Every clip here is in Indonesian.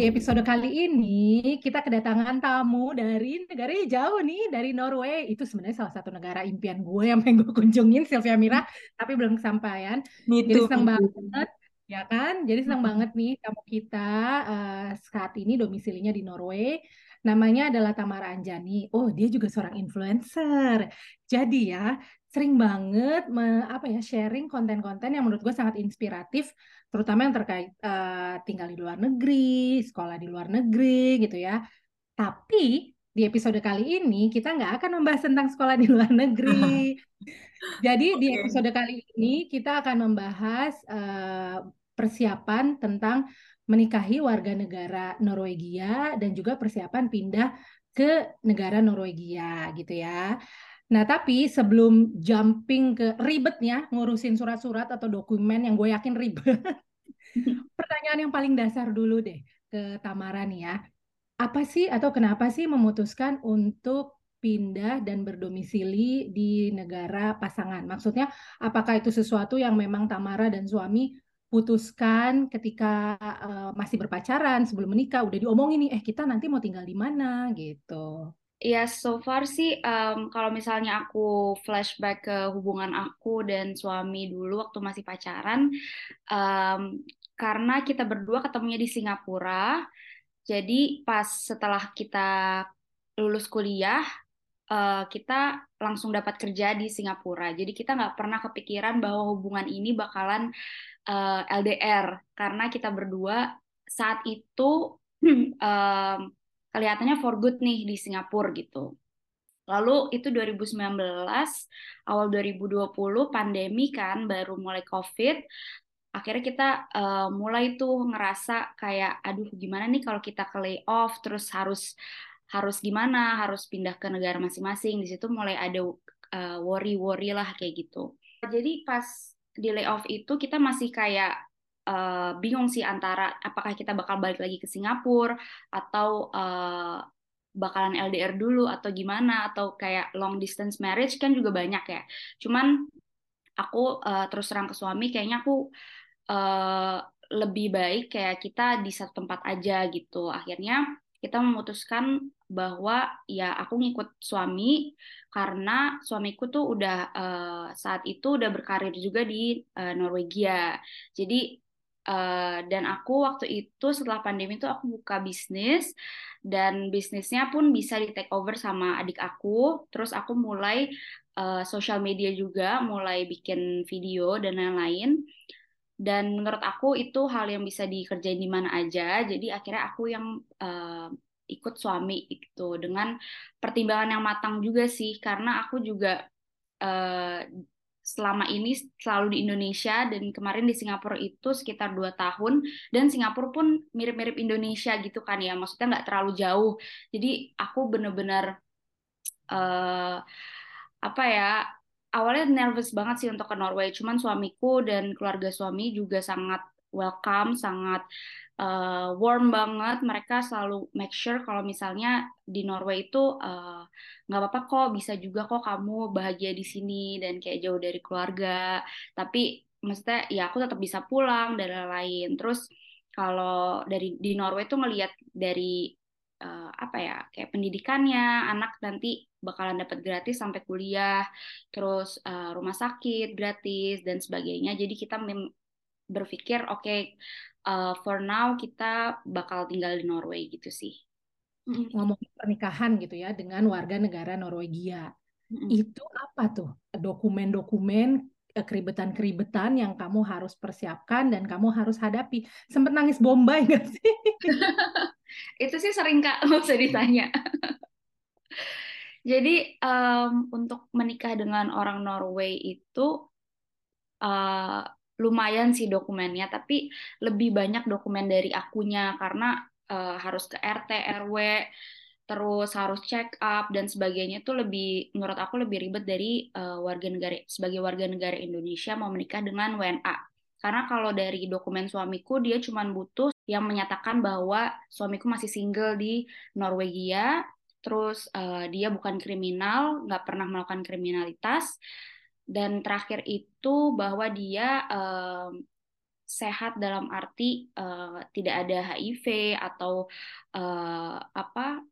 di episode kali ini kita kedatangan tamu dari negara jauh nih, dari Norway. Itu sebenarnya salah satu negara impian gue yang pengen gue kunjungin, Sylvia Mira, tapi belum kesampaian. Jadi senang banget, ya kan? Jadi senang banget nih tamu kita uh, saat ini domisilinya di Norway. Namanya adalah Tamara Anjani. Oh, dia juga seorang influencer. Jadi ya, sering banget me, apa ya sharing konten-konten yang menurut gue sangat inspiratif terutama yang terkait uh, tinggal di luar negeri, sekolah di luar negeri gitu ya. Tapi di episode kali ini kita nggak akan membahas tentang sekolah di luar negeri. Jadi okay. di episode kali ini kita akan membahas uh, persiapan tentang menikahi warga negara Norwegia dan juga persiapan pindah ke negara Norwegia gitu ya. Nah, tapi sebelum jumping ke ribetnya ngurusin surat-surat atau dokumen yang gue yakin ribet, pertanyaan yang paling dasar dulu deh ke Tamara nih ya. Apa sih atau kenapa sih memutuskan untuk pindah dan berdomisili di negara pasangan? Maksudnya, apakah itu sesuatu yang memang Tamara dan suami putuskan ketika uh, masih berpacaran sebelum menikah udah diomongin nih eh kita nanti mau tinggal di mana gitu Ya, so far sih um, kalau misalnya aku flashback ke hubungan aku dan suami dulu waktu masih pacaran, um, karena kita berdua ketemunya di Singapura, jadi pas setelah kita lulus kuliah, uh, kita langsung dapat kerja di Singapura. Jadi kita nggak pernah kepikiran bahwa hubungan ini bakalan uh, LDR, karena kita berdua saat itu um, kelihatannya for good nih di Singapura gitu. Lalu itu 2019, awal 2020 pandemi kan baru mulai COVID. Akhirnya kita uh, mulai tuh ngerasa kayak aduh gimana nih kalau kita ke layoff terus harus harus gimana, harus pindah ke negara masing-masing. Di situ mulai ada uh, worry-worry lah kayak gitu. Jadi pas di layoff itu kita masih kayak uh, bingung sih antara apakah kita bakal balik lagi ke Singapura atau uh, bakalan LDR dulu atau gimana atau kayak long distance marriage kan juga banyak ya. Cuman aku uh, terus terang ke suami kayaknya aku uh, lebih baik kayak kita di satu tempat aja gitu. Akhirnya kita memutuskan bahwa ya aku ngikut suami karena suamiku tuh udah uh, saat itu udah berkarir juga di uh, Norwegia. Jadi Uh, dan aku waktu itu setelah pandemi itu aku buka bisnis dan bisnisnya pun bisa di take over sama adik aku. Terus aku mulai uh, social media juga, mulai bikin video dan lain-lain. Dan menurut aku itu hal yang bisa dikerjain di mana aja. Jadi akhirnya aku yang uh, ikut suami itu dengan pertimbangan yang matang juga sih, karena aku juga uh, selama ini selalu di Indonesia dan kemarin di Singapura itu sekitar dua tahun dan Singapura pun mirip-mirip Indonesia gitu kan ya maksudnya nggak terlalu jauh. Jadi aku bener-bener uh, apa ya awalnya nervous banget sih untuk ke Norway. Cuman suamiku dan keluarga suami juga sangat welcome sangat uh, warm banget. Mereka selalu make sure kalau misalnya di Norway itu eh, nggak uh, apa-apa kok, bisa juga kok kamu bahagia di sini dan kayak jauh dari keluarga. Tapi maksudnya ya aku tetap bisa pulang dan lain-lain. Terus kalau dari di Norway itu ngelihat dari uh, apa ya kayak pendidikannya anak nanti bakalan dapat gratis sampai kuliah terus uh, rumah sakit gratis dan sebagainya jadi kita berpikir oke okay, uh, for now kita bakal tinggal di Norway gitu sih. Ngomong pernikahan gitu ya dengan warga negara Norwegia. Mm-hmm. Itu apa tuh dokumen-dokumen eh, keribetan-keribetan yang kamu harus persiapkan dan kamu harus hadapi. Sempet nangis bombay nggak sih? itu sih sering kak, nggak usah ditanya. Jadi um, untuk menikah dengan orang Norway itu uh, lumayan sih dokumennya, tapi lebih banyak dokumen dari akunya karena uh, harus ke RT, RW, terus harus check up dan sebagainya itu lebih menurut aku lebih ribet dari uh, warga negara sebagai warga negara Indonesia mau menikah dengan WNA. Karena kalau dari dokumen suamiku dia cuma butuh yang menyatakan bahwa suamiku masih single di Norwegia, terus uh, dia bukan kriminal, nggak pernah melakukan kriminalitas, dan terakhir itu bahwa dia um, sehat dalam arti uh, tidak ada HIV atau uh, apa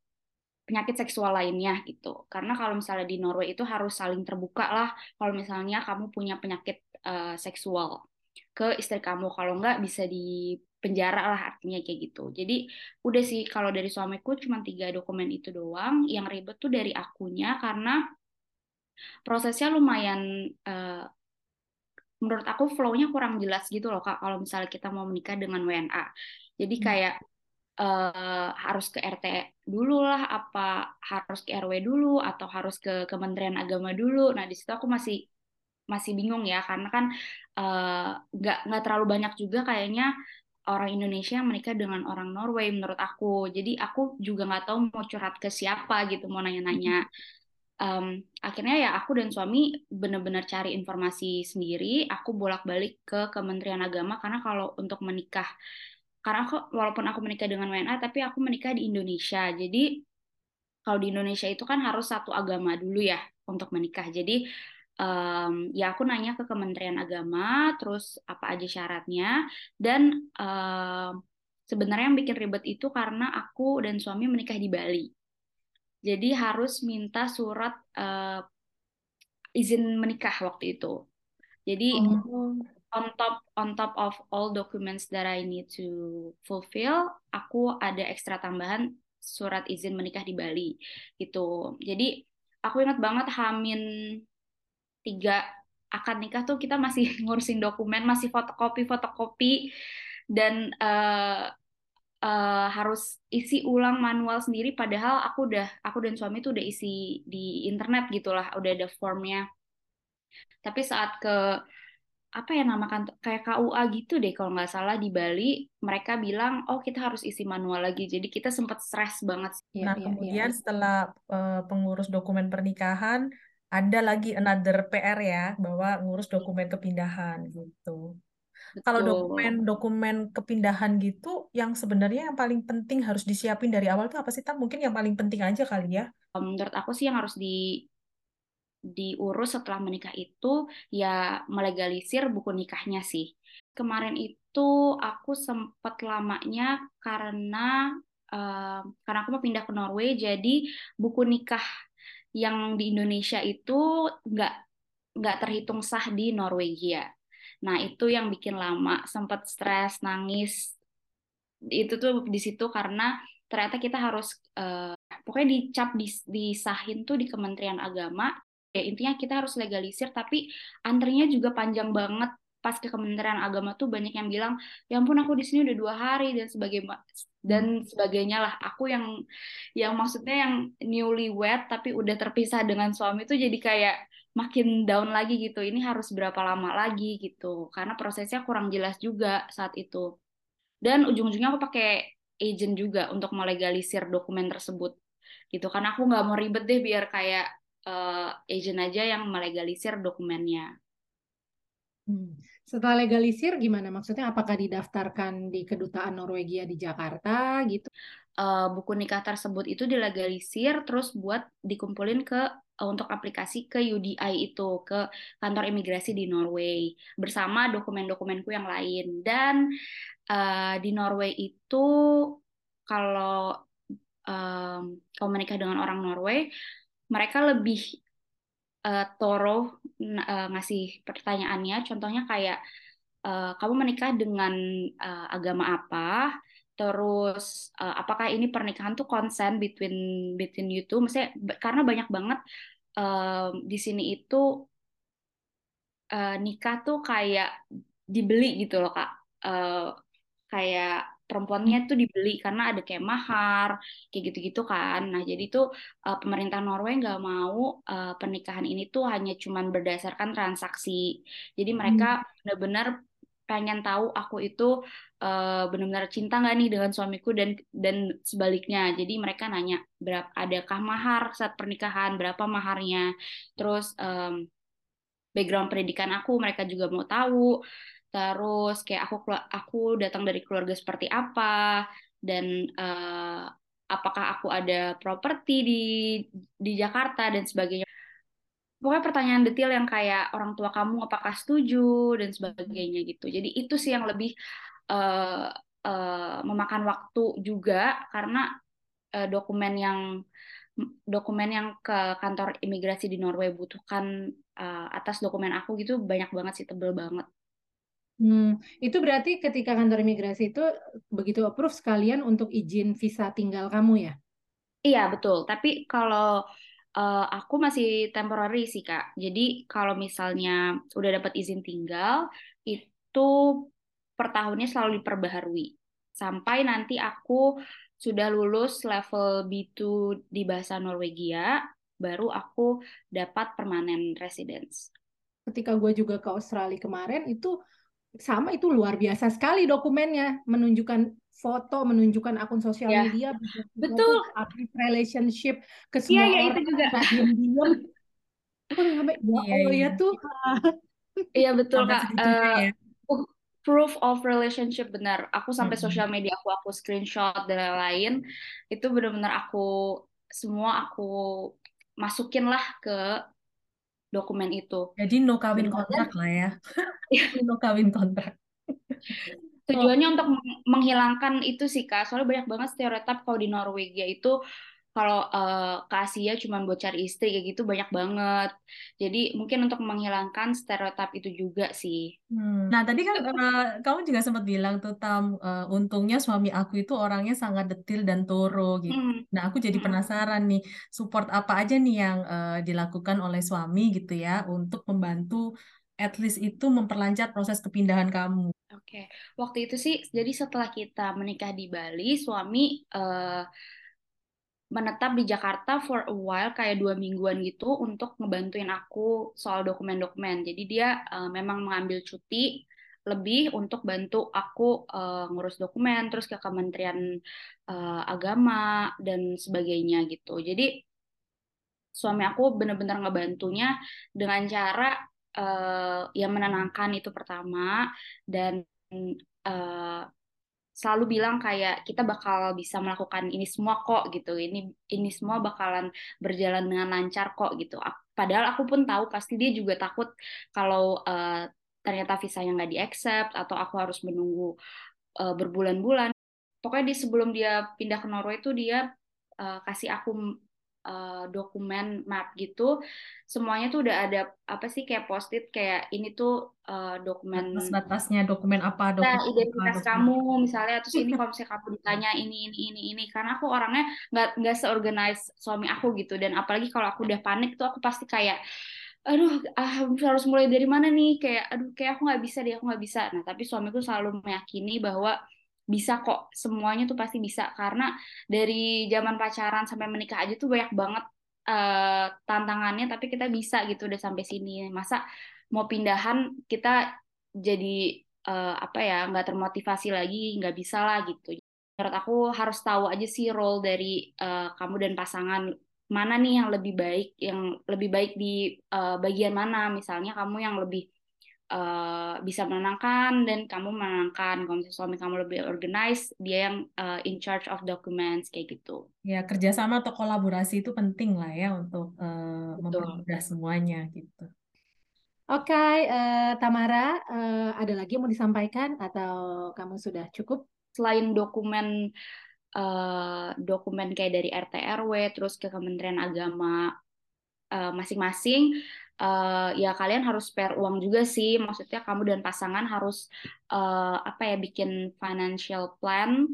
penyakit seksual lainnya gitu. Karena kalau misalnya di Norway itu harus saling terbuka lah kalau misalnya kamu punya penyakit uh, seksual ke istri kamu. Kalau enggak bisa di penjara lah artinya kayak gitu. Jadi udah sih kalau dari suamiku cuma tiga dokumen itu doang. Yang ribet tuh dari akunya karena prosesnya lumayan uh, menurut aku flow-nya kurang jelas gitu loh kak kalau misalnya kita mau menikah dengan WNA jadi hmm. kayak uh, harus ke RT dulu lah apa harus ke RW dulu atau harus ke Kementerian Agama dulu. Nah di situ aku masih masih bingung ya karena kan eh, nggak uh, nggak terlalu banyak juga kayaknya orang Indonesia yang menikah dengan orang Norway menurut aku. Jadi aku juga nggak tahu mau curhat ke siapa gitu mau nanya-nanya um, akhirnya ya aku dan suami benar-benar cari informasi sendiri. Aku bolak-balik ke Kementerian Agama karena kalau untuk menikah, karena aku walaupun aku menikah dengan WNA, tapi aku menikah di Indonesia. Jadi kalau di Indonesia itu kan harus satu agama dulu ya untuk menikah. Jadi um, ya aku nanya ke Kementerian Agama, terus apa aja syaratnya dan um, sebenarnya yang bikin ribet itu karena aku dan suami menikah di Bali. Jadi harus minta surat uh, izin menikah waktu itu. Jadi oh. on top on top of all documents that I need to fulfill, aku ada ekstra tambahan surat izin menikah di Bali gitu. Jadi aku ingat banget Hamin tiga akad nikah tuh kita masih ngurusin dokumen, masih fotokopi fotokopi dan uh, uh, harus isi ulang manual sendiri padahal aku udah aku dan suami tuh udah isi di internet gitulah udah ada formnya. Tapi saat ke apa ya namakan kayak KUA gitu deh kalau nggak salah di Bali mereka bilang oh kita harus isi manual lagi. Jadi kita sempat stres banget iya, nah ya, kemudian ya. setelah uh, pengurus dokumen pernikahan ada lagi another PR ya bahwa ngurus dokumen kepindahan gitu kalau dokumen-dokumen kepindahan gitu, yang sebenarnya yang paling penting harus disiapin dari awal tuh apa sih? Tam? Mungkin yang paling penting aja kali ya. Menurut aku sih yang harus di diurus setelah menikah itu ya melegalisir buku nikahnya sih. Kemarin itu aku sempat lamanya karena uh, karena aku mau pindah ke Norway, jadi buku nikah yang di Indonesia itu nggak nggak terhitung sah di Norwegia. Nah, itu yang bikin lama, sempat stres, nangis. Itu tuh di situ karena ternyata kita harus uh, pokoknya dicap dis, disahin tuh di Kementerian Agama. Ya intinya kita harus legalisir tapi antrinya juga panjang banget pas ke Kementerian Agama tuh banyak yang bilang ya ampun aku di sini udah dua hari dan sebagai dan sebagainya lah aku yang yang maksudnya yang newlywed tapi udah terpisah dengan suami tuh jadi kayak makin down lagi gitu. Ini harus berapa lama lagi gitu. Karena prosesnya kurang jelas juga saat itu. Dan ujung-ujungnya aku pakai agent juga untuk melegalisir dokumen tersebut gitu. Karena aku nggak mau ribet deh biar kayak uh, agent aja yang melegalisir dokumennya. Hmm. Setelah legalisir gimana? Maksudnya apakah didaftarkan di kedutaan Norwegia di Jakarta gitu? Uh, buku nikah tersebut itu dilegalisir terus buat dikumpulin ke untuk aplikasi ke UDI itu ke kantor imigrasi di Norway bersama dokumen-dokumenku yang lain. Dan uh, di Norway itu kalau um, kalau menikah dengan orang Norway mereka lebih uh, toro uh, ngasih pertanyaannya. Contohnya kayak uh, kamu menikah dengan uh, agama apa terus uh, apakah ini pernikahan tuh consent between between you two? Maksudnya karena banyak banget um, di sini itu uh, nikah tuh kayak dibeli gitu loh kak. Uh, kayak perempuannya tuh dibeli karena ada kayak mahar kayak gitu-gitu kan. Nah jadi tuh uh, pemerintah Norway nggak mau uh, pernikahan ini tuh hanya cuman berdasarkan transaksi. Jadi mereka hmm. benar-benar pengen tahu aku itu uh, benar-benar cinta nggak nih dengan suamiku dan dan sebaliknya. Jadi mereka nanya berapa adakah mahar saat pernikahan? Berapa maharnya? Terus um, background pendidikan aku mereka juga mau tahu. Terus kayak aku aku datang dari keluarga seperti apa? Dan uh, apakah aku ada properti di di Jakarta dan sebagainya? Pokoknya pertanyaan detail yang kayak orang tua kamu apakah setuju dan sebagainya gitu. Jadi itu sih yang lebih uh, uh, memakan waktu juga karena uh, dokumen yang dokumen yang ke kantor imigrasi di Norway butuhkan uh, atas dokumen aku gitu banyak banget sih tebel banget. Hmm, itu berarti ketika kantor imigrasi itu begitu approve sekalian untuk izin visa tinggal kamu ya? Iya betul. Tapi kalau uh, aku masih temporary sih kak. Jadi kalau misalnya udah dapat izin tinggal itu per tahunnya selalu diperbaharui sampai nanti aku sudah lulus level B2 di bahasa Norwegia, baru aku dapat permanent residence. Ketika gue juga ke Australia kemarin itu sama itu luar biasa sekali dokumennya menunjukkan foto, menunjukkan akun sosial ya. media, betul, relationship ke semua ya, orang, itu juga. diam-diam. sampai ya iya, Allah ya iya. tuh. Iya betul kak. Uh, ya. Proof of relationship benar. Aku sampai hmm. sosial media aku aku screenshot dan lain-lain itu benar-benar aku semua aku masukin lah ke dokumen itu. Jadi no kawin kontrak lah ya. no kawin kontrak. Tujuannya oh. untuk menghilangkan itu sih kak. Soalnya banyak banget stereotip kalau di Norwegia itu kalau uh, ke Asia cuma buat cari istri kayak gitu banyak banget. Jadi mungkin untuk menghilangkan stereotip itu juga sih. Hmm. Nah tadi kan uh, kamu juga sempat bilang tuh Tam, uh, untungnya suami aku itu orangnya sangat detil dan toro gitu. Hmm. Nah aku jadi hmm. penasaran nih, support apa aja nih yang uh, dilakukan oleh suami gitu ya untuk membantu at least itu memperlancar proses kepindahan kamu. Oke, okay. waktu itu sih, jadi setelah kita menikah di Bali, suami uh, menetap di Jakarta for a while, kayak dua mingguan gitu, untuk ngebantuin aku soal dokumen-dokumen. Jadi dia uh, memang mengambil cuti lebih untuk bantu aku uh, ngurus dokumen, terus ke Kementerian uh, Agama dan sebagainya gitu. Jadi suami aku benar-benar ngebantunya dengan cara uh, yang menenangkan itu pertama dan selalu bilang kayak kita bakal bisa melakukan ini semua kok gitu. Ini ini semua bakalan berjalan dengan lancar kok gitu. Padahal aku pun tahu pasti dia juga takut kalau uh, ternyata visanya nggak di accept atau aku harus menunggu uh, berbulan-bulan. Pokoknya di sebelum dia pindah ke Norway itu dia uh, kasih aku uh, dokumen map gitu semuanya tuh udah ada apa sih kayak post-it kayak ini tuh uh, dokumen batas-batasnya dokumen apa dokumen nah, identitas apa, kamu dokumen. misalnya terus ini kalau misalnya kamu ditanya ini ini ini ini karena aku orangnya nggak nggak seorganize suami aku gitu dan apalagi kalau aku udah panik tuh aku pasti kayak aduh ah, harus mulai dari mana nih kayak aduh kayak aku nggak bisa deh aku nggak bisa nah tapi suamiku selalu meyakini bahwa bisa kok semuanya tuh pasti bisa. Karena dari zaman pacaran sampai menikah aja tuh banyak banget uh, tantangannya tapi kita bisa gitu udah sampai sini. Masa mau pindahan kita jadi uh, apa ya nggak termotivasi lagi nggak bisa lah gitu. Menurut aku harus tahu aja sih role dari uh, kamu dan pasangan. Mana nih yang lebih baik yang lebih baik di uh, bagian mana? Misalnya kamu yang lebih uh, bisa menenangkan dan kamu menenangkan kalau misalnya suami kamu lebih organized dia yang uh, in charge of documents kayak gitu. Ya kerjasama atau kolaborasi itu penting lah ya untuk uh, mempermudah semuanya gitu. Oke, okay, uh, Tamara, uh, ada lagi yang mau disampaikan atau kamu sudah cukup? Selain dokumen uh, dokumen kayak dari RT RW, terus ke Kementerian Agama masing-masing, uh, ya kalian harus spare uang juga sih. Maksudnya kamu dan pasangan harus uh, apa ya bikin financial plan.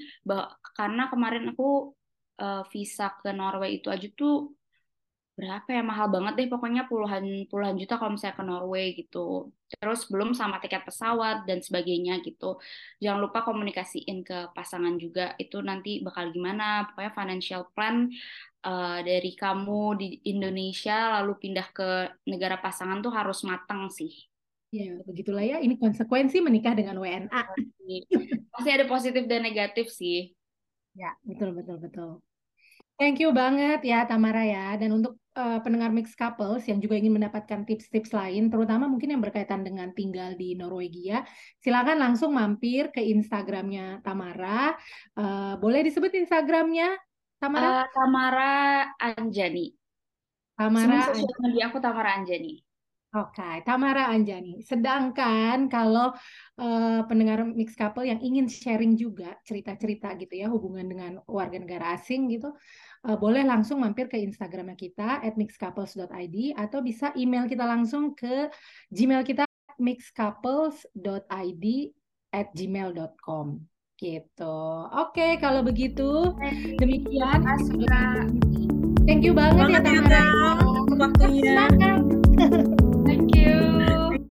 karena kemarin aku uh, visa ke Norway itu aja tuh berapa ya mahal banget deh. Pokoknya puluhan puluhan juta kalau misalnya ke Norway gitu. Terus belum sama tiket pesawat dan sebagainya gitu. Jangan lupa komunikasiin ke pasangan juga. Itu nanti bakal gimana. Pokoknya financial plan uh, dari kamu di Indonesia lalu pindah ke negara pasangan tuh harus matang sih Ya, begitulah ya. Ini konsekuensi menikah dengan WNA. Masih ada positif dan negatif sih. Ya, betul, betul, betul. Thank you banget ya Tamara ya. Dan untuk uh, pendengar mixed couples yang juga ingin mendapatkan tips-tips lain, terutama mungkin yang berkaitan dengan tinggal di Norwegia, silakan langsung mampir ke Instagramnya Tamara. Uh, boleh disebut Instagramnya Tamara? Uh, Tamara Anjani. Semua Tamara sosial media aku Tamara Anjani. Oke, Tamara Anjani. Sedangkan kalau eh, pendengar mix couple yang ingin sharing juga cerita-cerita gitu ya hubungan dengan warga negara asing gitu, eh, boleh langsung mampir ke Instagramnya kita @mixcouples.id atau bisa email kita langsung ke Gmail kita mixcouples.id at gmail.com gitu. Oke, kalau begitu demikian. Makasih, Kak. Thank you banget ya Banget ya. Kak, waktunya. Silakan.